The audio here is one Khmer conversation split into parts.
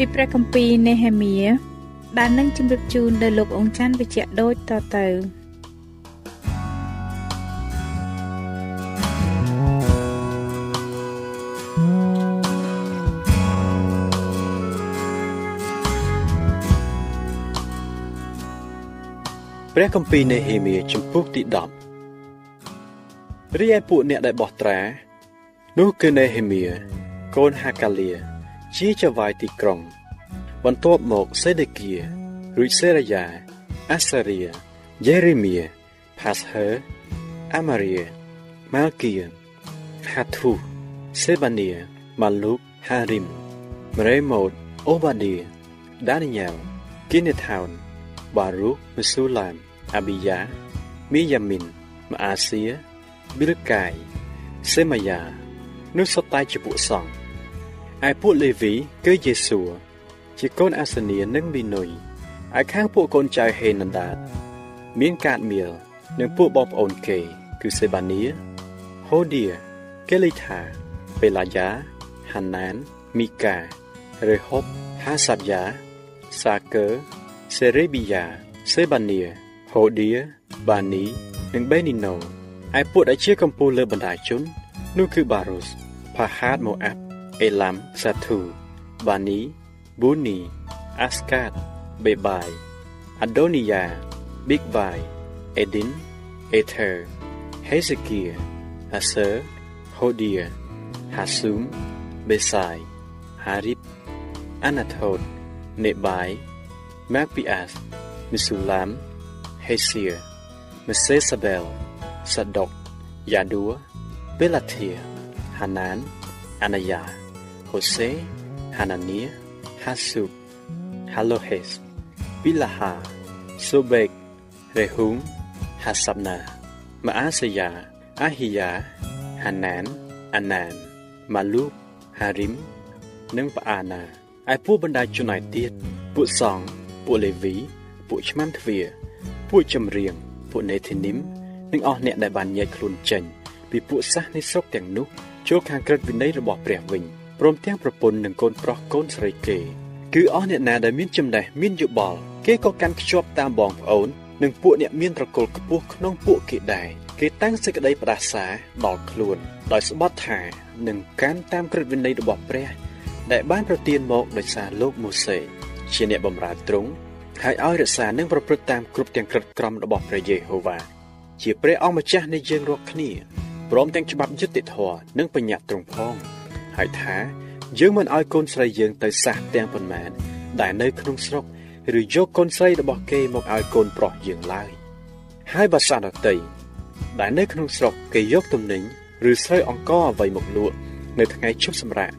ពីព្រះគម្ពីរនេហេមៀដែលនឹងជម្រាបជូនដល់លោកអង្ចាន់វិជ្ជៈដូចតទៅព្រះគម្ពីរនេហេមៀជំពូកទី10រីឯពួកអ្នកដែលបោះត្រា នោះគឺនេហេមៀកូនហាកាលា ជាចៅហ្វាយទីក្រុង បន្ទាប់មកសេដេគៀរួចសេរាយ៉ាអាសារៀយេរេមៀផាសហឺអាម៉ារីម៉ាល់គីហាធូសេបានីម៉ាលូកហារីមមរេម៉ូតអូបាឌីដានីយ៉ែលគីនេថានបារូមស៊ូឡាមអាប៊ីយ៉ាមីយ៉ាមីនម៉ាអាសៀប៊ីលកាយសេម៉ាយ៉ានោះសុទ្ធតែជាពួកសង្ឃ ឯពួកលេវីគឺយេស៊ូជាកូនអាសានីនិងមីនុយឯខាងពួកកូនចៅហេណានដាត មានកាតមៀលនិងពួកបងប្អូនគេ គឺសេបានីហូឌីកេលីថាពេឡាយ៉ាហាណានមីការេហុបហាសាប់យ៉ាសាកើ សេរេប៊ីយ៉ាសេបានីហូឌីបានីនិងបេនីណូឯពួកដែលជាកម្ពុជាលើបណ្ដាជននោះគឺបារុសផាហាតម៉ូអាប់ អេឡាំសាធូបានីប៊ូនីអាស្កាតបេបាយអាដូនីយ៉ាប៊ីកវ៉ៃអេឌីនអេធើហេសេគៀអាសឺហូឌីហាស៊ូមបេសាយហារីបអាណាថូតនេបាយម៉ាក់ពីអាសមីស៊ូឡាំហេសៀមសេសាបែលសាដុកយ៉ាឌូបេឡាធាហាណានអាណាយ៉ាហូសេហាណានីហាស៊ូហាឡូហេសប៊ីឡាហាសូបេករេហ៊ុងហាសាប់ណាម៉ាអាសយ៉ា អាហ៊ីយ៉ាហាណានអាណានម៉ាលូហារីមនិងប៉ាណាឯពួកបណ្ដាជនឯទៀតពួកសង្ឃពួកលេវី ពួកឆ្មាំទ្វាពួកចម្រៀងពួកនេធីនីមនិងអស់អ្នកដែលបានញែកខ្លួនចេញពីពួកសាសនៃស្រុកទាំងនោះចូលខាងក្រឹតវិន័យរបស់ព្រះវិញ ព្រមទាំងប្រពន្ធនិងកូនប្រុសកូនស្រីគេ គឺអស់អ្នកណាដែលមានចំណេះមានយោបល់គេក៏កាន់ខ្ជាប់តាមបងប្អូននិងពួកអ្នកមានត្រកូលខ្ពស់ក្នុងពួកគេដែរគេតាំងសេចក្តីផ្ដាសាដល់ខ្លួនដោយស្បត់ថានឹងកាន់តាមក្រឹតវិន័យរបស់ព្រះ ដែលបានប្រទានមកដោយសារលោកម៉ូសេជាអ្នកបម្រើទ្រង់ហើយឲ្យរក្សានិងប្រព្រឹត្តតាមគ្រប់ទាំងក្រឹតក្រមរបស់ព្រះយេហូវ៉ាជាព្រះអង្គម្ចាស់នៃយើងរាល់គ្នាព្រមទាំងច្បាប់យុត្តិធម៌និងបញ្ញត្តិទ្រង់ផង ហើយថាយើងមិនឲ្យកូនស្រីយើងទៅសះទាំងប៉ុន្មាន ដែលនៅក្នុងស្រុកឬយកកូនស្រីរបស់គេមកឲ្យកូនប្រុសយើងឡើយហើយបើសាដតីដែលនៅក្នុងស្រុកគេយកទំនិញឬស្រូវអង្ករអ្វីមកលក់នៅថ្ងៃជប់សម្រាក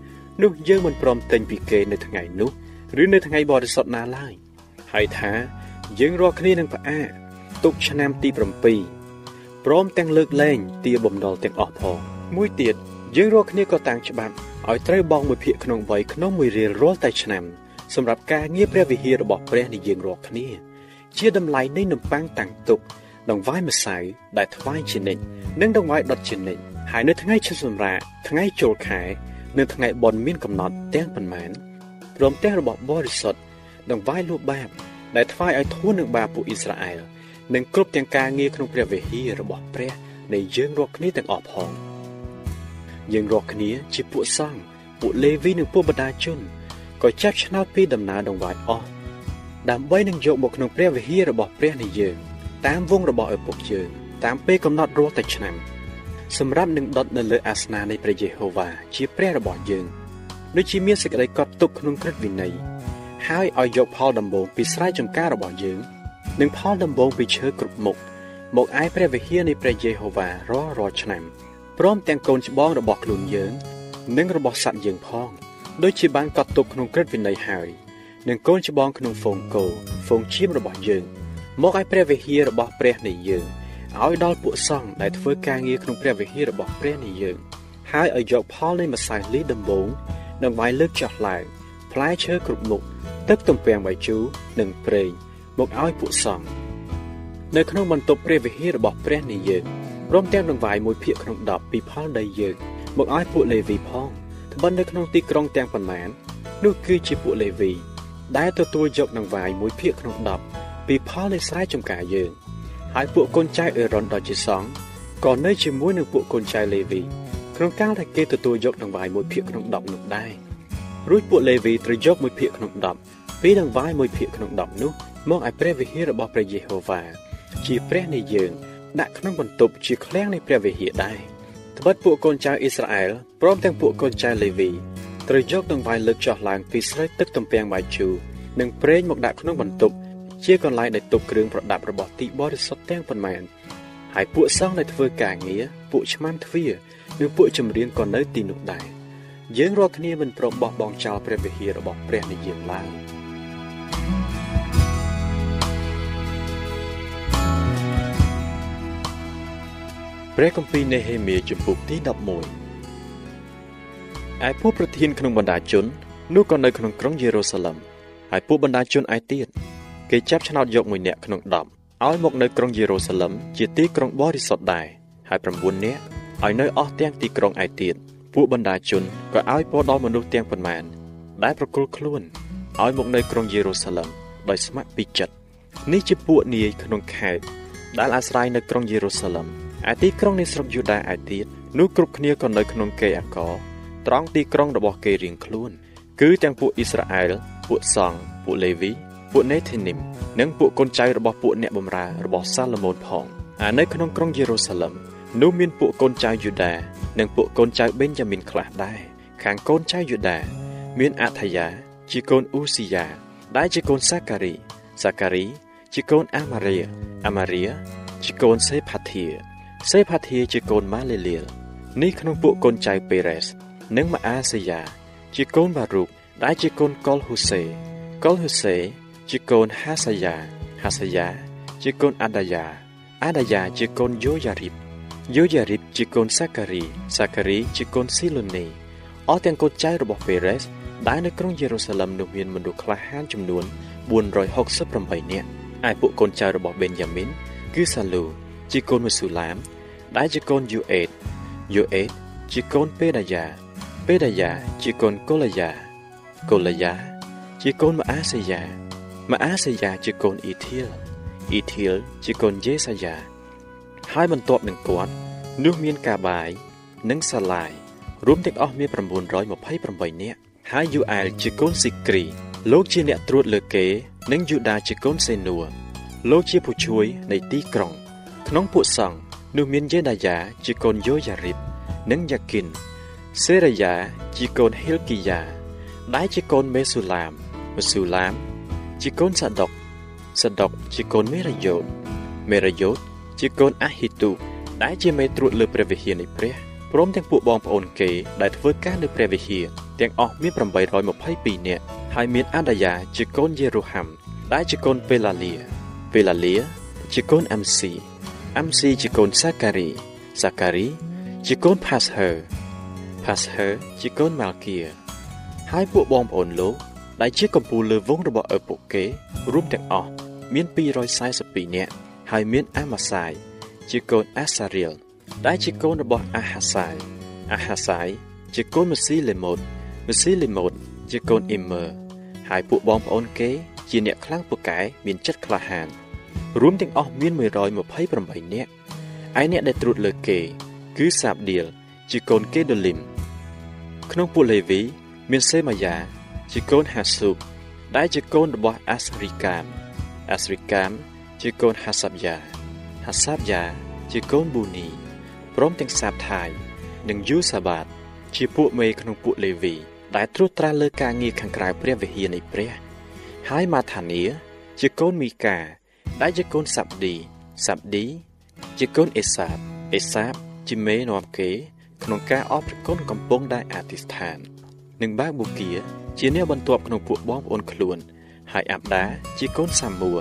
នោះយើងមិនព្រមទិញពីគេនៅថ្ងៃនោះឬនៅថ្ងៃបរិសុទ្ធណាឡើយហើយថាយើងរាល់គ្នានឹងផ្អាកទុកឆ្នាំទី7ព្រមទាំងលើកលែងទាបំណុលទាំងអស់ផងមួយទៀតយើងរាល់គ្នាក៏តាំងច្បាប់ ឲ្យត្រូវបង់មួយភាគក្នុងវ័យក្នុងមួយរៀលរាល់តែឆ្នាំសម្រាប់ការងារព្រះវិហាររបស់ព្រះនៃយើងរាល់គ្នា ជាតម្លៃនៃនំប៉័ងតាំងទុកដង្វាយម្សៅដែលថ្វាយជានិច្ចនិងដង្វាយដុតជានិច្ចហើយនៅថ្ងៃឈប់សម្រាកថ្ងៃចូលខែនៅថ្ងៃបុណ្យមានកំណត់ទាំងប៉ុន្មានព្រមទាំងរបស់បរិសុទ្ធដង្វាយលួបបាប ដែលថ្វាយឲ្យធួននឹងបាបពួកអ៊ីស្រាអែលនិងគ្រប់ទាំងការងារក្នុងព្រះវិហាររបស់ព្រះនៃយើងរាល់គ្នាទាំងអស់ផង យើងរាល់គ្នាជាពួកសង្ឃពួកលេវីនិងពួកបដាជនក៏ចាប់ឆ្នោតពីដំណើរដង្វាយអស់ដើម្បីនឹងយកមកក្នុងព្រះវិហាររបស់ព្រះនៃយើង តាមវងរបស់ឪពុកយើងតាមពេលកំណត់រាល់តែឆ្នាំសម្រាប់នឹងដុតនៅលើអាសនៈនៃព្រះយេហូវ៉ាជាព្រះរបស់យើងដូចជាមានសេចក្តីកត់ទុកក្នុងក្រឹតវិន័យហើយឲ្យយកផលដំបូងពីស្រែចម្ការរបស់យើងនិងផលដំបូងពីឈើគ្រប់មុខមកឯព្រះវិហារនៃព្រះយេហូវ៉ារាល់រាល់ឆ្នាំ ព្រមទាំងកូនច្បងរបស់ខ្លួនយើង និងរបស់សត្វយើងផងដូចជាបានកត់ទុកក្នុងក្រឹតវិន័យហើយនិងកូនច្បងក្នុងហ្វូងគោហ្វូងឈាមរបស់យើង មកឲ្យព្រះវិហាររបស់ព្រះនៃយើងឲ្យដល់ពួកសង្ឃដែលធ្វើការងារក្នុងព្រះវិហាររបស់ព្រះនៃយើងហើយឲ្យយកផលនៃម្សៅលីដំបងនិងវាយលើកចោះឡើងផ្លែឈើគ្រប់មុខទឹកទំពាំងបាយជូរនិងប្រេងមកឲ្យពួកសង្ឃនៅក្នុងបន្ទប់ព្រះវិហាររបស់ព្រះនៃយើង ព្រមទាំងនឹងវាយមួយភាគក្នុង10ពីផលដីយើងមកឲ្យពួកលេវីផងត្បិតនៅក្នុងទីក្រុងទាំងប៉ុន្មាននោះគឺជាពួកលេវី ដែលទទួលយកនឹងវាយមួយភាគក្នុង10ពីផលនៃស្រែចម្ការយើងហើយពួកកូនចៅអេរ៉ុនដ៏ជាសង្ឃក៏នៅជាមួយនឹងពួកកូនចៅលេវីក្នុងកាលដែលគេទទួលយកនឹងវាយមួយភាគក្នុង10នោះដែររួចពួកលេវីត្រូវយកមួយភាគក្នុង10ពីនឹងវាយមួយភាគក្នុង10នោះមកឲ្យព្រះវិហាររបស់ព្រះយេហូវ៉ាជាព្រះនៃយើង ដាក់ក្នុងបន្ទប់ជាឃ្លាំងនៃព្រះវិហារដែរត្បិតពួកកូនចៅអ៊ីស្រាអែលព្រមទាំងពួកកូនចៅលេវីត្រូវយកដង្វាយលើកចោះឡើងពីស្រូវទឹកទំពាំងបាយជូរនិងប្រេងមកដាក់ក្នុងបន្ទប់ជាកន្លែងដែលទុកគ្រឿងប្រដាប់របស់ទីបរិសុទ្ធទាំងប៉ុន្មានហើយពួកសង្ឃដែលធ្វើការងារពួកឆ្មាំទ្វារនិងពួកចម្រៀងក៏នៅទីនោះដែរយើងរាល់គ្នាមិនព្រមបោះបង់ចោលព្រះវិហាររបស់ព្រះនៃយើងឡើយ ព្រះគម្ពីរនេហេមៀជំពូកទី11ឯពួកប្រធានក្នុងបណ្ដាជននោះក៏នៅក្នុងក្រុងយេរូសាឡឹមហើយពួកបណ្ដាជនឯទៀតគេចាប់ឆ្នោតយកមួយនាក់ក្នុង10ឲ្យមកនៅក្រុងយេរូសាឡឹមជាទីក្រុងបរិសុទ្ធដែរហើយ9នាក់ឲ្យនៅអស់ទាំងទីក្រុងឯទៀតពួកបណ្ដាជនក៏ឲ្យពរដល់មនុស្សទាំងប៉ុន្មាន ដែលប្រគល់ខ្លួនឲ្យមកនៅក្រុងយេរូសាឡឹមដោយស្ម័គ្រពីចិត្តនេះជាពួកនាយក្នុងខេត្តដែលអាស្រ័យនៅក្រុងយេរូសាឡឹម ឯទីក្រុងនៃស្រុកយូដាឯទៀតនោះគ្រប់គ្នាក៏នៅក្នុងកេអាកត្រង់ទីក្រុងរបស់គេរៀងខ្លួន គឺទាំងពួកអ៊ីស្រាអែលពួកសង្ឃពួកលេវីពួកនេធីនីមនិងពួកកូនចៅរបស់ពួកអ្នកបម្រើរបស់សាឡូមោនផងអានៅក្នុងក្រុងយេរូសាឡឹមនោះមានពួកកូនចៅយូដានិងពួកកូនចៅបេនយ៉ាមីនខ្លះដែរខាងកូនចៅយូដាមានអាថាយ៉ាជាកូនអ៊ូស៊ីយ៉ាដែលជាកូនសាការីសាការី ជាកូនអាម៉ារីអាម៉ារីជាកូនសេផាធា សេផាធាជាកូនម៉ាលេលៀលនេះក្នុងពួកកូនចៅពេរ៉េសនិងម៉ាអាសេយ៉ាជាកូនបារូបដែលជាកូនកុលហ៊ូសេកុលហ៊ូសេជាកូនហាសាយ៉ាហាសាយ៉ាជាកូនអាដាយ៉ាអាដាយ៉ាជាកូនយូយ៉ារីបយូយ៉ារីបជាកូនសាការីសាការីជាកូនស៊ីឡូនេអស់ទាំងកូនចៅរបស់ពេរ៉េសដែលនៅក្រុងយេរូសាឡឹមនោះមានមនុស្សក្លាហានចំនួន468នាក់ឯពួកកូនចៅរបស់បេនយ៉ាមីនគឺសាលូជាកូនមស៊ូឡាម ដែលជាកូនយូអេតយូអេតជាកូនពេដាយ៉ាពេដាយ៉ាជាកូនកូឡាយ៉ាកូឡាយ៉ាជាកូនម៉ាអាសេយ៉ាម៉ាអាសេយ៉ាជាកូនអ៊ីធៀលអ៊ីធៀលជាកូនយេសាយ៉ាហើយបន្ទាប់នឹងគាត់នោះមានកាបាយនិងសាឡាយរួមទាំងអស់មាន928នាក់ហើយយូអែលជាកូនស៊ីគ្រី លោកជាអ្នកត្រួតលើគេ និងយូដាជាកូនសេនួលោកជា ผู้ជួយនៃទីក្រុង ក្នុងពួកសង្ឃ នោះមានយេដាយ៉ាជាកូនយូយ៉ារីបនិងយ៉ាគិនសេរាយ៉ាជាកូនហិលគីយ៉ាដែលជាកូនមេស៊ូឡាមមេស៊ូឡាម ជាកូនសាដុកសាដុកជាកូនមេរយ៉ូតមេរយ៉ូតជាកូនអាហ៊ីទូដែលជាមេត្រួតលើព្រះវិហារនៃព្រះព្រមទាំងពួកបងប្អូនគេដែលធ្វើការនៅព្រះវិហារទាំងអស់មាន822នាក់ហើយមានអាដាយ៉ាជាកូនយេរូហាំដែលជាកូនពេឡាលីពេឡាលីជាកូនអាំស៊ី អាំស៊ីជាកូនសាការីសាការីជាកូនផាសហឺផាសហឺជាកូនម៉ាល់គៀហើយពួកបងប្អូនលោកដែលជាកម្ពូលលើវងរបស់ឪពុកគេរួមទាំងអស់មាន242នាក់ហើយមានអាម៉ាសាយជាកូនអាសារៀលដែលជាកូនរបស់អាហាសាយអាហាសាយជាកូនម៉ាស៊ីលេម៉ូតម៉ាស៊ីលេម៉ូតជាកូនអ៊ីមឺហើយពួកបងប្អូនគេជាអ្នកខ្លាំងពូកែមានចិត្តក្លាហាន រួមទាំងអស់មាន128នាក់ឯអ្នកដែលត្រួតលើគេ គឺសាបឌៀលជាកូនគេដូលីមក្នុងពួកលេវី មានសេម៉ាយ៉ាជាកូនហាស៊ូបដែលជាកូនរបស់អាស្រីកាមអាស្រីកាមជាកូនហាសាប់យ៉ាហាសាប់យ៉ាជាកូនប៊ូនីព្រមទាំងសាបថៃនិងយូសាបាត ជាពួកមេក្នុងពួកលេវី ដែលត្រួតត្រាលើការងារខាងក្រៅព្រះវិហារនៃព្រះ ហើយម៉ាថានីជាកូនមីកា ដែលជាកូនសាប់ឌីសាប់ឌីជាកូនអេសាបអេសាបជាមេនាំគេ ក្នុងការអបប្រគុណកំពុងដែលអធិស្ឋាន និងបាបូគា ជាអ្នកបន្ទាប់ក្នុងពួកបងប្អូនខ្លួន ហើយអាប់ដាជាកូនសាមួ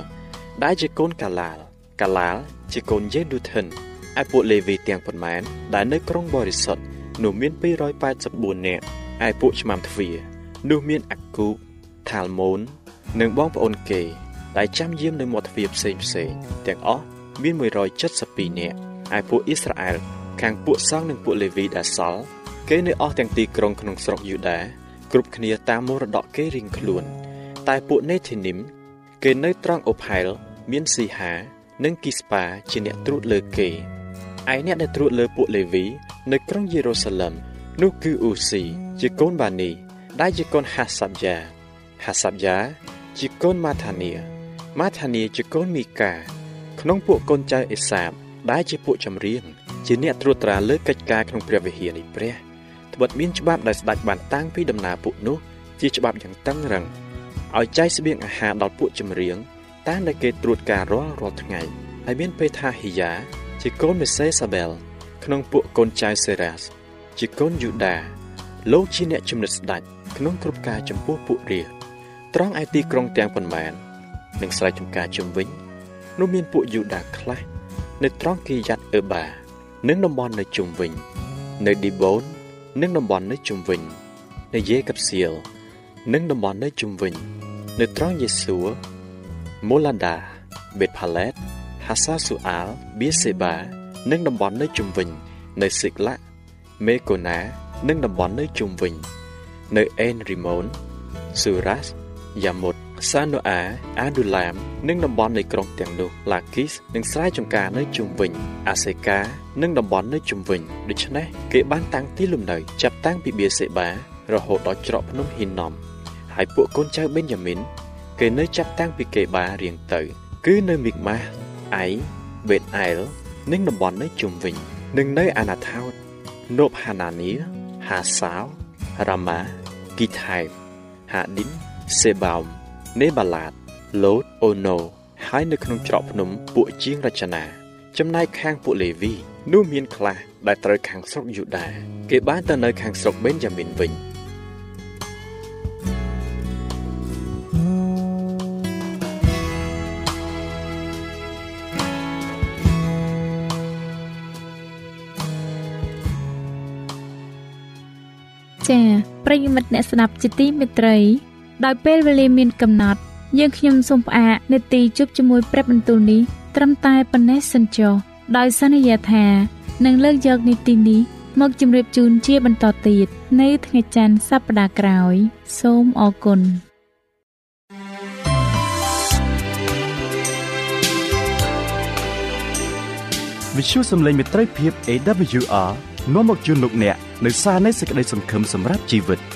ដែលជាកូនកាឡាល កាឡាល ជាកូនយេឌូថិនឯពួកលេវីទាំងប៉ុន្មាន ដែលនៅក្រុងបរិសុទ្ធនោះមាន284នាក់ឯពួកឆ្មាំទ្វារនោះមានអាគូបថាល់ម៉ូន និងបងប្អូនគេ ដែលចាំយាមនៅមាត់ទ្វារផ្សេងផ្សេងទាំងអស់មាន172នាក់ឯពួកអ៊ីស្រាអែលខាងពួកសង្ឃនិងពួកលេវីដែលសល់គេនៅអស់ទាំងទីក្រុងក្នុងស្រុកយូដាគ្រប់គ្នាតាមមរតកគេរៀងខ្លួន តែពួកនេធីនីមគេនៅត្រង់អូផែលមានស៊ីហា និងគីស្ប៉ាជាអ្នកត្រួតលើគេឯអ្នកដែលត្រួតលើពួកលេវីនៅក្រុងយេរូសាឡឹមនោះគឺអ៊ូស៊ីជាកូនបានី ដែលជាកូនហាសាប់យ៉ាហាសាប់យ៉ាជាកូនម៉ាថានី ម៉ាថានីជាកូនមីកា ក្នុងពួកកូនចៅអេសាប ដែលជាពួកចម្រៀងជាអ្នកត្រួតត្រាលើកិច្ចការក្នុងព្រះវិហារនៃព្រះត្បិតមានច្បាប់ដែលស្ដេចបានតាំងពីដំណើរពួកនោះ ជាច្បាប់យ៉ាងតឹងរឹងឲ្យចែកស្បៀងអាហារដល់ពួកចម្រៀងតាមដែលគេត្រួតការរាល់រាល់ថ្ងៃហើយមានពេថាហ៊ីយ៉ាជាកូនមេសេសាបែលក្នុងពួកកូនចៅសេរ៉ាសជាកូនយូដាលោកជាអ្នកជំនិតស្ដេចក្នុងគ្រប់ការចំពោះពួករាត្រង់ឯទីក្រុងទាំងប៉ុន្មាន និងស្រែចម្ការជុំវិញនោះមានពួកយូដាខ្លះនៅត្រង់គីយ៉ាត់អឺបានិងតំបន់នៅជុំវិញ នៅឌីបូននិងតំបន់នៅជុំវិញ នៅយេកាប់សៀលនិងតំបន់នៅជុំវិញ នៅត្រង់យេស៊ូមូឡាដាបេតផាឡេតហាសាស៊ូអាល់បៀសេបានិងតំបន់នៅជុំវិញ នៅស៊ីកឡាមេកូណានិងតំបន់នៅជុំវិញ នៅអេនរីម៉ូនស៊ូរ៉ាសយ៉ាមុត សាណូអាអាឌូឡាមនិងតំបន់នៃក្រុងទាំងនោះឡាគីសនិងស្រែចម្ការនៅជុំវិញ អាសេកានិងតំបន់នៅជុំវិញដូច្នេះគេបានតាំងទីលំនៅចាប់តាំងពីបៀសេបា រហូតដល់ច្រកភ្នំហ៊ីនណំហើយពួកកូនចៅបេនយ៉ាមីនគេនៅចាប់តាំងពីកេបារៀងទៅ គឺនៅមីកម៉ាស់អៃបេតអែលនិងតំបន់នៅជុំវិញ និងនៅអាណាថោតណូបហាណានីហាសាវរ៉ាម៉ាគីថៃហាឌីនសេបោម នេបាឡាតឡូតអូណូហើយនៅក្នុងច្រកភ្នំពួកជាងរចនា ចំណែកខាងពួកលេវី នោះមានខ្លះដែលត្រូវខាងស្រុកយូដាគេបានទៅនៅខាងស្រុកបេនយ៉ាមីនវិញចា៎ប្រិយមិត្តអ្នកស្ដាប់ជាទីមេត្រី ដោយពេលវេលាមានកំណត់ យើងខ្ញុំសូមផ្អាកនេតិជប់ជាមួយព្រឹបបន្ទូលនេះត្រឹមតែប៉ុណ្ណេះសិនចុះដោយសន្យាថានឹងលើកយកនីតិនេះមកជម្រាបជូនជាបន្តទៀតនៅថ្ងៃច័ន្ទសប្តាហ៍ក្រោយ សូមអរគុណវិទ្យុសំឡេងមេត្រីភាព AWR នាំមកជូនលោកអ្នកនៅសារនៃសេចក្តីសង្ឃឹមសម្រាប់ជីវិត។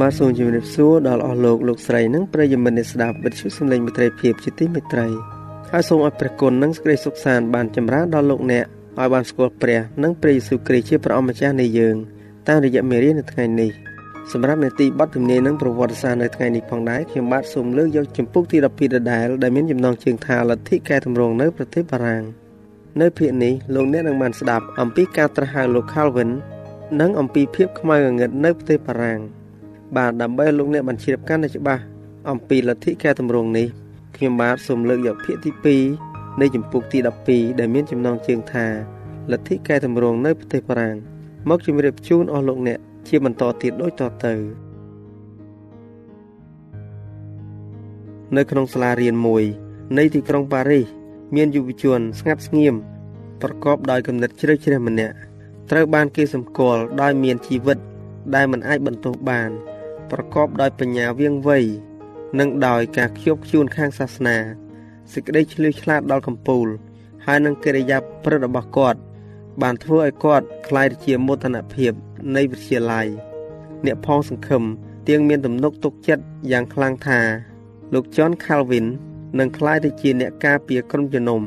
ខ្ញុំបាទសូមជម្រាបសួរដល់អស់លោកលោកស្រីនិងប្រិយមិត្តអ្នកស្ដាប់វិទ្យុសំឡេងមិត្តភាពជាទីមេត្រីហើយសូមឲ្យព្រះគុណនិងសេចក្តីសុខសាន្តបានចម្រើនដល់លោកអ្នកឲ្យបានស្គាល់ព្រះនិងព្រះយេស៊ូវគ្រីស្ទជាព្រះអម្ចាស់នៃយើងតាមរយៈមេរៀននៅថ្ងៃនេះសម្រាប់នេតិបទជំនាញនិងប្រវត្តិសាស្ត្រនៅថ្ងៃនេះផងដែរខ្ញុំបាទសូមលើកយកចំពុកទី12ដដែលដែលមានចំណងជើងថាលទ្ធិកែតម្រង់នៅប្រទេសបារាំងនៅភាគនេះលោកអ្នកនឹងបានស្ដាប់អំពីការត្រាស់ហៅលោក Calvin និងអំពីភាពខ្មៅងងឹតនៅប្រទេសបារាំង បាទដើម្បីលោកអ្នកបានជ្រាបកាន់តែច្បាស់អំពីលទ្ធិកែតម្រង់នេះខ្ញុំបាទសូមលើកយកភាគទី2នៃចម្ពោះទី12ដែលមានចំណងជើងថាលទ្ធិកែតម្រង់នៅប្រទេសបារាំងមកជម្រាបជូនអស់លោកអ្នកជាបន្តទៀតដូចតទៅនៅក្នុងសាលារៀនមួយនៃទីក្រុងប៉ារីសមានយុវជនស្ងាត់ស្ងៀមប្រកបដោយគំនិតជ្រៅជ្រះម្នាក់ត្រូវបានគេសម្គាល់ដោយមានជីវិតដែលមិនអាចបន្ទោសបាន ប្រកបដោយបញ្ញាវៀងវៃនិងដោយការខ្ជាប់ខ្ជួនខាងសាសនាសេចក្តីឆ្លៀវឆ្លាតដល់កម្ពូល ហើយនឹងកិរិយាព្រឹត្តរបស់គាត់ បានធ្វើឲ្យគាត់ក្លាយជាមោទនភាពនៃវិទ្យាល័យអ្នកផងសង្ឃឹមទៀងមានទំនុកទុកចិត្តយ៉ាងខ្លាំងថា លោក John Calvin នឹងក្លាយទៅជាអ្នកការពារក្រុមជំនុំ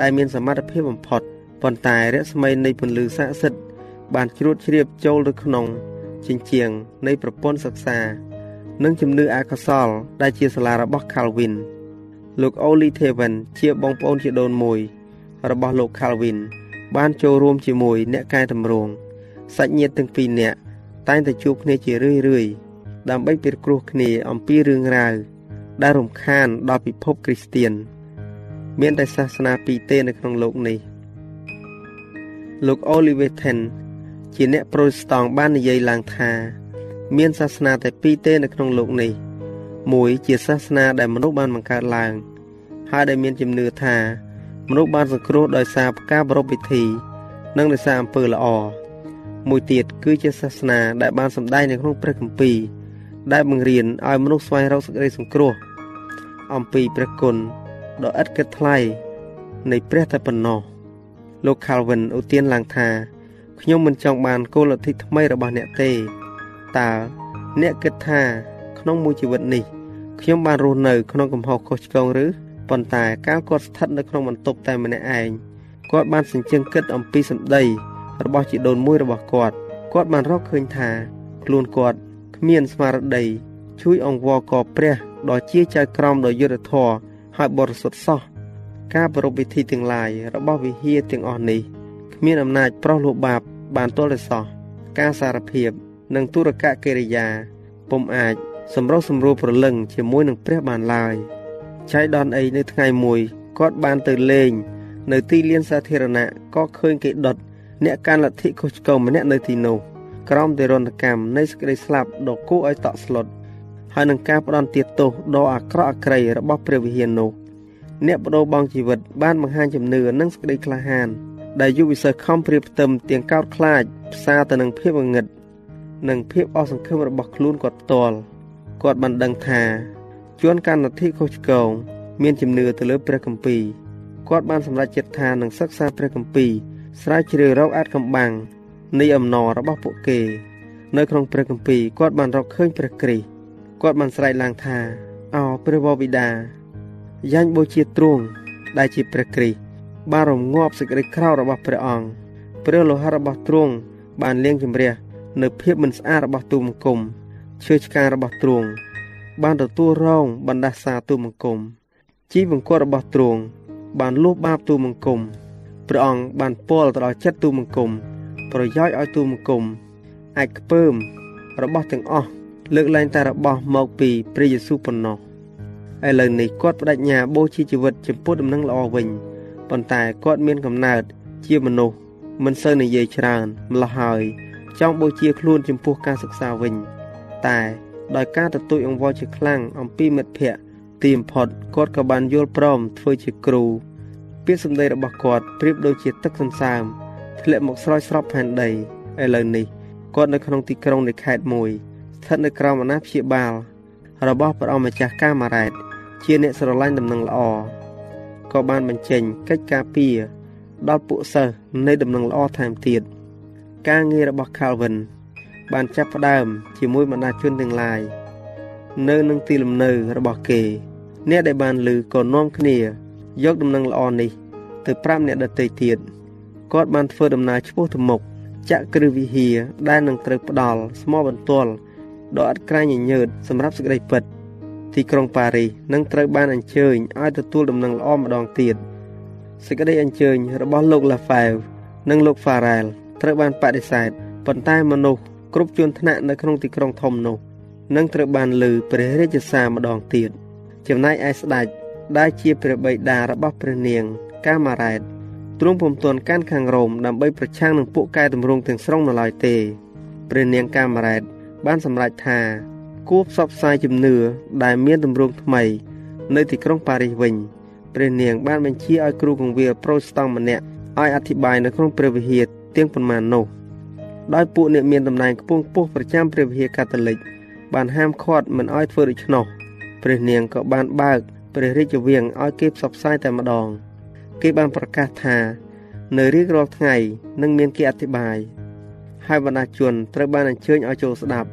ដែលមានសមត្ថភាពបំផុតប៉ុន្តែរស្មីនៃពន្លឺស័ក្តិសិទ្ធិបានជ្រួតជ្រាបចូលទៅក្នុង ជញ្ជាំងនៃប្រព័ន្ធសិក្សា និងជំនឿអកុសលដែលជាសាលារបស់ Calvin លោក Oli Theven ជាបងប្អូនជាដូនមួយ របស់លោក Calvin បានចូលរួមជាមួយអ្នកកែតម្រង់សាច់ញាតិទាំងពីរនាក់តែងតែជួបគ្នាជារឿយរឿយដើម្បីពិគ្រោះគ្នាអំពីរឿងរ៉ាវដែលរំខានដល់ពិភពគ្រីស្ទៀនមានតែសាសនាពីរទេនៅក្នុងโลกនេះលោក Oliver Ten ជាអ្នកប្រូតេស្តង់បាននិយាយឡើងថា មានសាសនាតែពីរទេនៅក្នុងលោកនេះមួយជាសាសនាដែលមនុស្សបានបង្កើតឡើង ហើយដែលមានជំនឿថាមនុស្សបានសង្គ្រោះដោយសារការប្រពៃពិធី និងដោយសារអំពើល្អមួយទៀតគឺជាសាសនាដែលបានសម្ដែងនៅក្នុងព្រះគម្ពីរដែលបង្រៀនឲ្យមនុស្សស្វែងរកសេចក្តីសង្គ្រោះ អំពីព្រះគុណដ៏ឥតគិតថ្លៃនៃព្រះតែប៉ុណ្ណោះលោក Calvin ឧទានឡើងថា ខ្ញុំមិនចង់បានគោលលទ្ធិថ្មីរបស់អ្នកទេតើអ្នកគិតថាក្នុងមួយជីវិតនេះខ្ញុំបានរស់នៅក្នុងកំហុសខុសឆ្គងឬប៉ុន្តែកាលគាត់ស្ថិតនៅក្នុងបន្ទប់តែម្នាក់ឯងគាត់បានសញ្ជឹងគិតអំពីសម្ដីរបស់ជីដូនមួយរបស់គាត់គាត់បានរកឃើញថាខ្លួនគាត់គ្មានស្មារតីជួយអង្វរកព្រះដ៏ជាចៅក្រមដ៏យុត្តិធម៌ហើយបរិសុទ្ធសោះការប្រពៃពិធីទាំងឡាយរបស់វិហារទាំងអស់នេះ គ្មានអំណាចប្រោះលោបាប បានទល់តែសោះការសារភាព និងទុរកកិរិយាពុំអាចសម្រុះសម្រួលប្រលឹងជាមួយនឹងព្រះបានឡើយចៃដនអីនៅថ្ងៃមួយគាត់បានទៅលេង នៅទីលានសាធារណៈក៏ឃើញគេដុតអ្នកកាន់លទ្ធិខុសឆ្គងម្នាក់នៅទីនោះក្រោមទរណកម្មនៃសេចក្តីស្លាប់ដ៏គួរឲ្យតក់ស្លុតហើយនឹងការផ្ដន់ទាទោសដ៏អាក្រក់អាក្រៃរបស់ព្រះវិហារនោះអ្នកបដូរបង់ជីវិតបានបង្ហាញជំនឿនិងសេចក្តីក្លាហាន ដែលយុវសិស្សខំព្រៀបផ្ទឹមទាំងកោតខ្លាចផ្សារទៅនឹងភាពងងឹតនិងភាពអស់សង្ឃឹមរបស់ខ្លួនគាត់ផ្ទាល់គាត់បានដឹងថាជួនកាលនទ្ធិខុសឆ្គងមានជំនឿទៅលើព្រះគម្ពីរគាត់បានសម្រេចចិត្តថានឹងសិក្សាព្រះគម្ពីរស្រាវជ្រាវរកអាចកំបាំងនៃអំណររបស់ពួកគេ នៅក្នុងព្រះគម្ពីរគាត់បានរកឃើញព្រះគ្រីស្ទគាត់បានស្រែកឡើងថាអោព្រះវរបិតាយ៉ាញ់បូជាទ្រង់ដែលជាព្រះគ្រីស្ទ បានរងាប់សេចក្តីក្រោធរបស់ព្រះអង្គព្រះលោហិតរបស់ទ្រង់បានលាងជម្រះនៅភាពមិនស្អាតរបស់ទូមង្គមឈើឆ្កាងរបស់ទ្រង់បានទទួលរងបណ្ដាសាទូមង្គមជីវង្គតរបស់ទ្រង់បានលុបបាបទូមង្គមព្រះអង្គបានពោលទៅដល់ចិត្តទូមង្គមប្រយោជន៍ឲ្យទូមង្គមអាចខ្ពើមរបស់ទាំងអស់លើកលែងតែរបស់មកពីព្រះយេស៊ូវប៉ុណ្ណោះឥឡូវនេះគាត់បដិញ្ញាបូជាជីវិតចំពោះដំណឹងល្អវិញ ប៉ុន្តែគាត់មានកំណើតជាមនុស្សមិនសូវនិយាយច្រើនម្ល៉េះហើយចង់បូជាខ្លួនចំពោះការសិក្សាវិញ តែដោយការទទូចអង្វរជាខ្លាំងអំពីមិត្តភ័ក្តិទីបំផុតគាត់ក៏បានយល់ព្រមធ្វើជាគ្រូពាក្យសម្ដីរបស់គាត់ប្រៀបដូចជាទឹកសន្សើមធ្លាក់មកស្រោចស្រពផែនដីឥឡូវនេះគាត់នៅក្នុងទីក្រុងនៃខេត្តមួយស្ថិតនៅក្រោមអាណាព្យាបាលរបស់ព្រះអង្គម្ចាស់កាម៉ារ៉ែតជាអ្នកស្រឡាញ់ដំណឹងល្អ ក៏បានបញ្ចេញកិច្ចការពារដល់ពួកសិស្សនៃដំណឹងល្អថែមទៀតការងាររបស់ Calvin បានចាប់ផ្ដើមជាមួយបណ្ដាជនទាំងឡាយនៅនឹងទីលំនៅរបស់គេ អ្នកដែលបានឮក៏នាំគ្នា យកដំណឹងល្អនេះ ទៅប្រាប់អ្នកដទៃទៀតគាត់បានធ្វើដំណើរឆ្ពោះទៅមុខចាក់គ្រឹះវិហារដែលនឹងត្រូវផ្ដាល់ស្មោបន្ទាល់ដ៏អត់ក្រែងញញើតសម្រាប់សេចក្តីពិត ទីក្រុងប៉ារីសនឹងត្រូវបានអញ្ជើញឲ្យទទួលដំណឹងល្អម្ដងទៀតសេចក្តីអញ្ជើញរបស់លោកឡាហ្វែវនិងលោកហ្វារ៉ែលត្រូវបានបដិសេធប៉ុន្តែមនុស្សគ្រប់ជាន់ថ្នាក់នៅក្នុងទីក្រុងធំនោះនឹងត្រូវបានលើព្រះរាជសារម្ដងទៀតចំណែកឯស្ដេចដែលជាព្រះបិតារបស់ព្រះនាង កាម៉ារ៉ែតទ្រង់ពុំទាន់កាន់ខាងរ៉ូមដើម្បីប្រឆាំងនឹងពួកកែតម្រង់ទាំងស្រុងនៅឡើយទេព្រះនាងកាម៉ារ៉ែតបានសម្រេចថា គួរផ្សព្វផ្សាយជំនឿដែលមានទម្រង់ថ្មី នៅទីក្រុងប៉ារីសវិញព្រះនាងបានបញ្ជាឲ្យគ្រូកងវិលប្រូស្តង់ម្នាក់ឲ្យអធិប្បាយនៅក្នុងព្រះវិហារទាំងប៉ុន្មាននោះដោយពួកអ្នកមានតំណែងខ្ពង់ខ្ពស់ប្រចាំព្រះវិហារកាតូលិកបានហាមឃាត់មិនឲ្យធ្វើដូច្នោះព្រះនាងក៏បានបើកព្រះរាជវាំងឲ្យគេផ្សព្វផ្សាយតែម្ដង គេបានប្រកាសថា នៅរៀងរាល់ថ្ងៃនឹងមានគេអធិប្បាយហើយបណ្ដាជនត្រូវបានអញ្ជើញឲ្យចូលស្ដាប់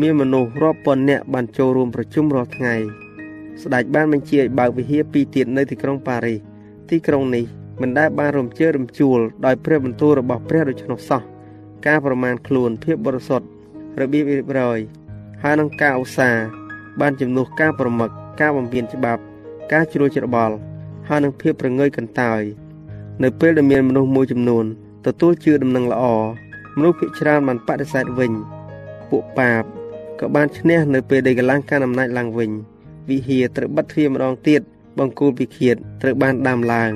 មានមនុស្សរាប់ពាន់នាក់បានចូលរួមប្រជុំរាល់ថ្ងៃស្ដេចបានបញ្ជាឲ្យបើកវិហារពីរទៀតនៅទីក្រុងប៉ារីសទីក្រុងនេះមិនដែលបានរំជើរំជួលដោយព្រះបន្ទូលរបស់ព្រះដូច្នោះសោះការប្រមាណខ្លួនភាពបរិសុទ្ធរបៀបរៀបរយហើយនឹងការឧស្សាហ៍បានជំនួសការប្រមឹកការបំពេញច្បាប់ ការជ្រួលច្របល់ហើយនឹងភាពប្រងើយកន្តើយនៅពេលដែលមានមនុស្សមួយចំនួនទទួលជឿដំណឹងល្អមនុស្សភាគច្រើនបានបដិសេធវិញពួកបាប ក៏បានឈ្នះនៅពេលដែលកម្លាំងការអំណាចឡើងវិញវិហារត្រូវបិទទ្វារម្ដងទៀតបង្គោលពិឃាតត្រូវបានដាំឡើង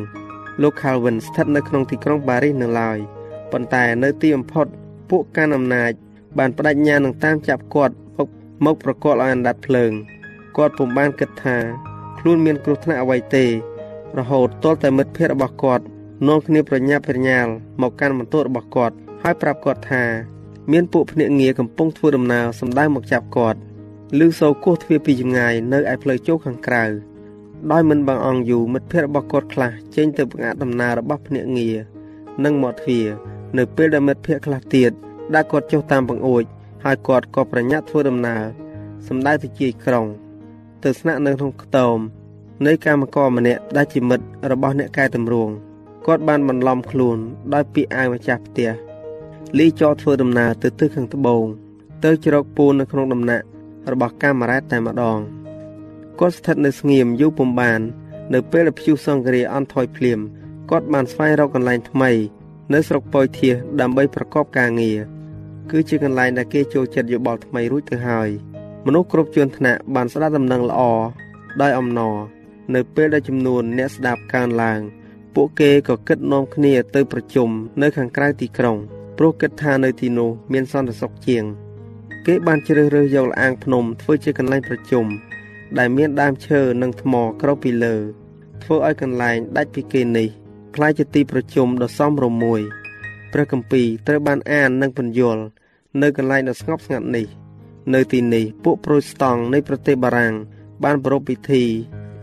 លោក Calvin ស្ថិតនៅក្នុងទីក្រុងប៉ារីសនៅឡើយប៉ុន្តែនៅទីបំផុតពួកកាន់អំណាច បានបដិញ្ញានឹងតាមចាប់គាត់មកមកប្រកល់ឲ្យអណ្ដាតភ្លើងគាត់ពុំបានគិតថាខ្លួនមានគ្រោះថ្នាក់អ្វីទេ រហូតទាល់តែមិត្តភ័ក្តិរបស់គាត់នាំគ្នាប្រញាប់ប្រញាល់មកកាន់បន្ទោរបស់គាត់ហើយប្រាប់គាត់ថា មានពួកភ្នាក់ងារកំពុងធ្វើដំណើរសម្ដៅមកចាប់គាត់ឮសូរគោះទ្វារពីចម្ងាយនៅឯផ្លូវចូលខាងក្រៅដោយមិន bằng អង្គយូរមិត្តភ័ក្តិរបស់គាត់ខ្លះចេញទៅបង្អាក់ដំណើររបស់ភ្នាក់ងារនិងមកទ្វារនៅពេលដែលមិត្តភ័ក្តិខ្លះទៀតដែលគាត់ចុះតាមបង្អួចហើយគាត់ក៏ប្រញាប់ធ្វើដំណើរសម្ដៅទៅជាក្រុង ទៅស្នាក់នៅក្នុងខ្ទមនៃកម្មករម្នាក់ដែលជាមិត្តរបស់អ្នកកែតម្រង់គាត់បានបន្លំខ្លួនដោយពាក្យអាវម្ចាស់ផ្ទះ លីចោធ្វើដំណើរទៅទិសខាងត្បូងទៅជ្រកពូននៅក្នុងដំណាក់របស់កាមេរ៉ាតែម្ដងគាត់ស្ថិតនៅស្ងៀមយូរពំបាន នៅពេលដែលព្យុះសង្គ្រាអន់ថយភ្លាមគាត់បានស្វែងរកកន្លែងថ្មី នៅស្រុកប៉ោយធាសដើម្បីប្រកបការងារគឺជាកន្លែងដែលគេចូលចិត្តយោបល់ថ្មីរួចទៅហើយមនុស្សគ្រប់ជាន់ថ្នាក់បានស្ដាប់ដំណឹងល្អដោយអំណរនៅពេលដែលចំនួនអ្នកស្ដាប់កើនឡើង ពួកគេក៏គិតនាំគ្នាទៅប្រជុំនៅខាងក្រៅទីក្រុង ព្រោះគិតថានៅទីនោះមានសន្តិសុខជាង គេបានជ្រើសរើសយកលអាងភ្នំធ្វើជាកន្លែងប្រជុំដែលមានដើមឈើនិងថ្មក្រោបពីលើ ធ្វើឲ្យកន្លែងដាច់ពីគេនេះក្លាយជាទីប្រជុំដ៏សមរម្យមួយព្រះគម្ពីរត្រូវបានអាននិងពន្យល់នៅកន្លែងដ៏ស្ងប់ស្ងាត់នេះ នៅទីនេះពួកប្រូតស្តង់នៃប្រទេសបារាំងបានប្រារព្ធពិធី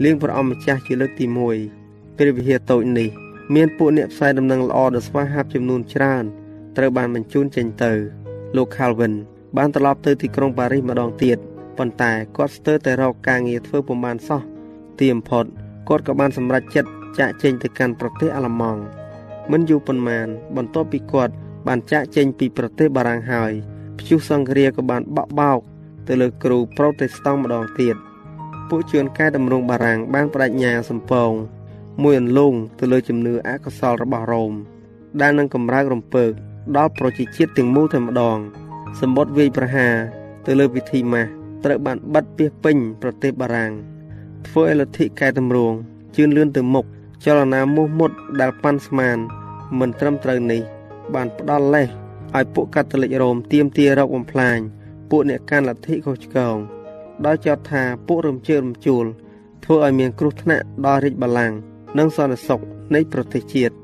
លៀងព្រះអម្ចាស់ជាលើកទី1ព្រះវិហារតូចនេះ មានពួកអ្នកផ្សាយដំណឹងល្អដ៏ស្វាហាប់ចំនួនច្រើន ត្រូវបានបញ្ជូនចេញទៅ លោក Calvin បានត្រឡប់ទៅទីក្រុងប៉ារីសម្ដងទៀតប៉ុន្តែគាត់ស្ទើរតែរកការងារធ្វើពុំបានសោះទីបំផុតគាត់ក៏បានសម្រេចចិត្តចាក់ចេញទៅកាន់ប្រទេសអាល្លឺម៉ង់មិនយូរប៉ុន្មានបន្ទាប់ពីគាត់បានចាក់ចេញពីប្រទេសបារាំងហើយព្យុះសង្គ្រាក៏បានបក់បោកទៅលើគ្រូប្រូតេស្តង់ម្ដងទៀតពួកជួនកែតម្រង់បារាំងបានបដិញ្ញាសំពងមួយអន្លង់ទៅលើជំនឿអកុសលរបស់រ៉ូមដែលនឹងកម្រើករំពើក ដល់ប្រជាជាតិទាំងមូលតែម្ដង សម្បត្តិវាយប្រហារទៅលើពិធីម៉ាស់ត្រូវបានបិទពីពេញប្រទេសបារាំងធ្វើឲ្យលទ្ធិកែតម្រង់ជឿនលឿនទៅមុខចលនាមោះមុតដែលប៉ាន់ស្មានមិនត្រឹមត្រូវនេះ បានផ្ដល់លេសឲ្យពួកកាតូលិករ៉ូមទៀមទារកបំផ្លាញពួកអ្នកកាន់លទ្ធិខុសឆ្គងដោយចោទថាពួករំជើរំជួលធ្វើឲ្យមានគ្រោះថ្នាក់ដល់រាជបល្ល័ង្កនិងសន្តិសុខនៃប្រទេសជាតិ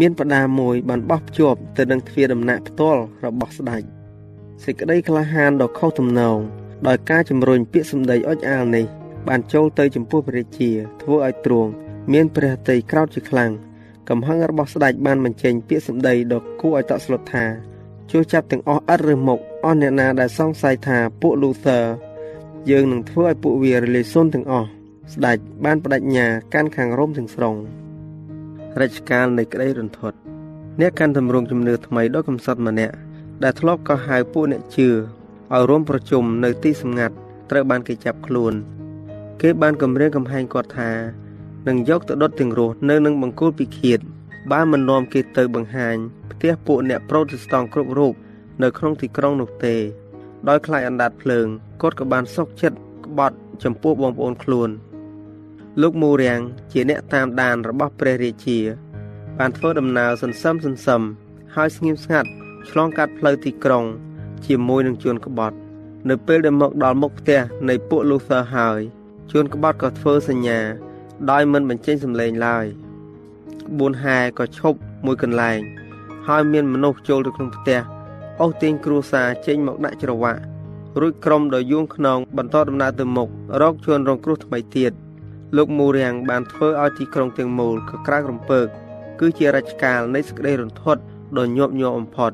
មានបដាមួយបានបោះភ្ជាប់ទៅនឹងទ្វារដំណាក់ផ្ទាល់របស់ស្ដេចសេចក្តីក្លាហានដ៏ខុសទំនងដោយការជំរុញពាក្យសម្ដីអុចអាលនេះបានចូលទៅចំពោះព្រះរាជា ធ្វើឲ្យទ្រង់មានព្រះតីក្រោតជាខ្លាំងកំហឹងរបស់ស្ដេចបានបញ្ចេញពាក្យសម្ដីដ៏គួរឲ្យតក់ស្លុតថាជួយចាប់ទាំងអស់ឥតឬមុខអស់អ្នកណាដែលសង្ស័យថាពួក Luther យើងនឹងធ្វើឲ្យពួកវារលាយសូន្យទាំងអស់ស្ដេចបានបដិញ្ញាកាន់ខាងរ៉ូមទាំងស្រុង រជ្ជកាលនៃក្តីរន្ធត់អ្នកកាន់ទម្រង់ជំនឿថ្មីដ៏កំសត់ម្នាក់ដែលធ្លាប់ក៏ហៅពួកអ្នកជឿឲ្យរួមប្រជុំនៅទីសម្ងាត់ត្រូវបានគេចាប់ខ្លួន គេបានគម្រាមកំហែងគាត់ថានឹងយកទៅដុតទាំងរស់នៅនឹងបង្គោលពិឃាតបានមិននាំគេទៅបង្ហាញផ្ទះពួកអ្នកប្រូតេស្តង់គ្រប់រូបនៅក្នុងទីក្រុងនោះទេ ដោយខ្លាចអណ្ដាតភ្លើងគាត់ក៏បានសុកចិត្តក្បត់ចំពោះបងប្អូនខ្លួន លោកមូរាំងជាអ្នកតាមដានរបស់ព្រះរាជា បានធ្វើដំណើរសន្សឹមសន្សឹមហើយស្ងៀមស្ងាត់ឆ្លងកាត់ផ្លូវទីក្រុង ជាមួយនឹងជួនក្បត់ នៅពេលដែលមកដល់មុខផ្ទះនៃពួក Luther ហើយជួនក្បត់ក៏ធ្វើសញ្ញា ដោយមិនបញ្ចេញសម្លេងឡើយក្បួនហែក៏ឈប់មួយកន្លែង ហើយមានមនុស្សចូលទៅក្នុងផ្ទះអូសទាញគ្រួសារចេញមកដាក់ច្រវាក់រួចក្រុមដ៏យួងខ្នងបន្តដំណើរទៅមុខរកជួនរងគ្រោះថ្មីទៀត លោកមូរាំងបានធ្វើឲ្យទីក្រុងទាំងមូលក៏ក្រើករំពើកគឺជារជ្ជកាលនៃសេចក្តីរន្ធត់ដ៏ញាប់ញ័របំផុត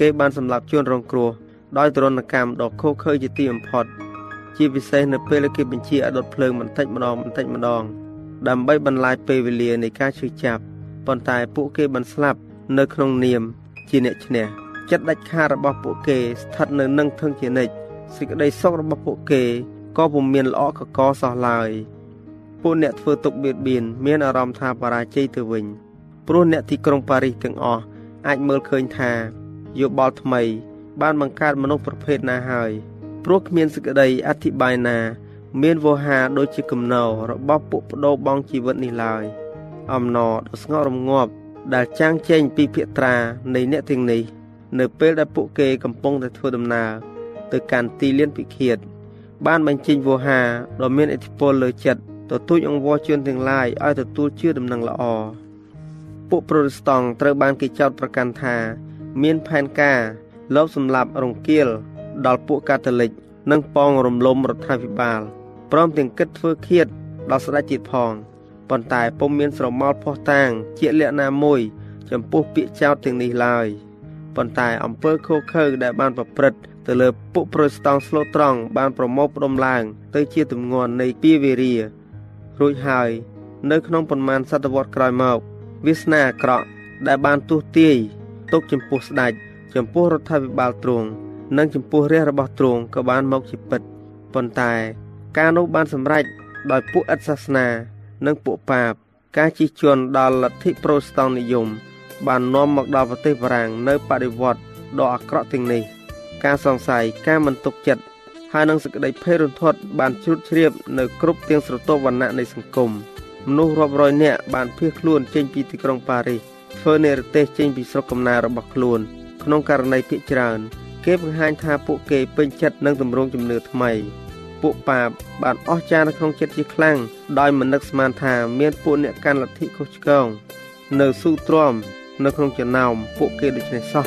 គេបានសម្លាប់ជួនរងគ្រោះដោយទរណកម្មដ៏ឃោឃៅជាទីបំផុត ជាពិសេសនៅពេលគេបញ្ជាឲ្យដុតភ្លើងបន្តិចម្ដងបន្តិចម្ដង ដើម្បីបន្លាចពេលវេលានៃការឈឺចាប់ប៉ុន្តែពួកគេបានស្លាប់នៅក្នុងនាមជាអ្នកឈ្នះចិត្តដាច់ខាតរបស់ពួកគេស្ថិតនៅនឹងធឹងជានិច្ចសេចក្តីសុខរបស់ពួកគេក៏ពុំមានល្អកកសោះឡើយ ពួកអ្នកធ្វើទុកបៀតបៀនមានអារម្មណ៍ថាបរាជ័យទៅវិញព្រោះអ្នកទីក្រុងប៉ារីសទាំងអស់អាចមើលឃើញថាយោបល់ថ្មី បានបង្កើតមនុស្សប្រភេទណាហើយព្រោះគ្មានសេចក្តីអធិប្បាយណា មានវោហារដូចជាគំនររបស់ពួកបដោបងជីវិតនេះឡើយអំណរដ៏ស្ងប់រងាប់ដែលចាំងចែងពីភិត្រានៃអ្នកទាំងនេះ នៅពេលដែលពួកគេកំពុងតែធ្វើដំណើរទៅកាន់ទីលានពិឃាតបានបញ្ចេញវោហារដ៏មានឥទ្ធិពលលើចិត្ត ទទូចអង្វរជឿនទាំងឡាយឲ្យទទួលជឿដំណឹងល្អពួកប្រូតេស្តង់ត្រូវបានគេចោទប្រកាន់ថា មានផែនការលបសម្លាប់រង្គាល ដល់ពួកកាតូលិកនិងប៉ងរំលំរដ្ឋាភិបាលព្រមទាំងគិតធ្វើឃាតដល់ស្ដេចទៀតផងប៉ុន្តែពុំមានស្រមោលផោះតាងជាលក្ខណៈមួយ ចំពោះពាក្យចោទទាំងនេះឡើយប៉ុន្តែអំពើខុសខើដែលបានប្រព្រឹត្តទៅលើពួកប្រូតេស្តង់ស្លូតត្រង់បានប្រមូលផ្ដុំឡើង ទៅជាទម្ងន់នៃពីវេរា រួចហើយ នៅក្នុងប៉ុន្មានសតវត្សក្រោយមកវាសនាអាក្រក់ដែលបានទុះទាយទុកចំពោះស្ដេចចំពោះរដ្ឋាភិបាលទ្រង់និងចំពោះរាជរបស់ទ្រង់ក៏បានមកជាពិតប៉ុន្តែ ការនោះបានសម្រេចដោយពួកឥតសាសនា និងពួកបាប ការជិះជាន់ដល់លទ្ធិប្រូតេស្តង់និយម បាននាំមកដល់ប្រទេសបារាំងនៅបដិវត្តដ៏អាក្រក់ទាំងនេះ ការសង្ស័យការមិនទុកចិត្ត ហើយនឹងសេចក្តីភ័យរន្ធត់បានជ្រុតជ្រាបនៅគ្រប់ទាំងស្រទាប់វណ្ណៈនៃសង្គមមនុស្សរាប់រយនាក់បានភៀសខ្លួនចេញពីទីក្រុងប៉ារីសធ្វើនិរទេសចេញពីស្រុកកំណើតរបស់ខ្លួន ក្នុងករណីភាគច្រើន គេបង្ហាញថាពួកគេពេញចិត្តនឹងទម្រង់ជំនឿថ្មី ពួកប៉ាបបានអស់ចានៅក្នុងចិត្តជាខ្លាំងដោយមិននឹកស្មានថាមានពួកអ្នកកាន់លទ្ធិខុសឆ្គងនៅស៊ូទ្រាំនៅក្នុងចំណោមពួកគេដូច្នេះសោះ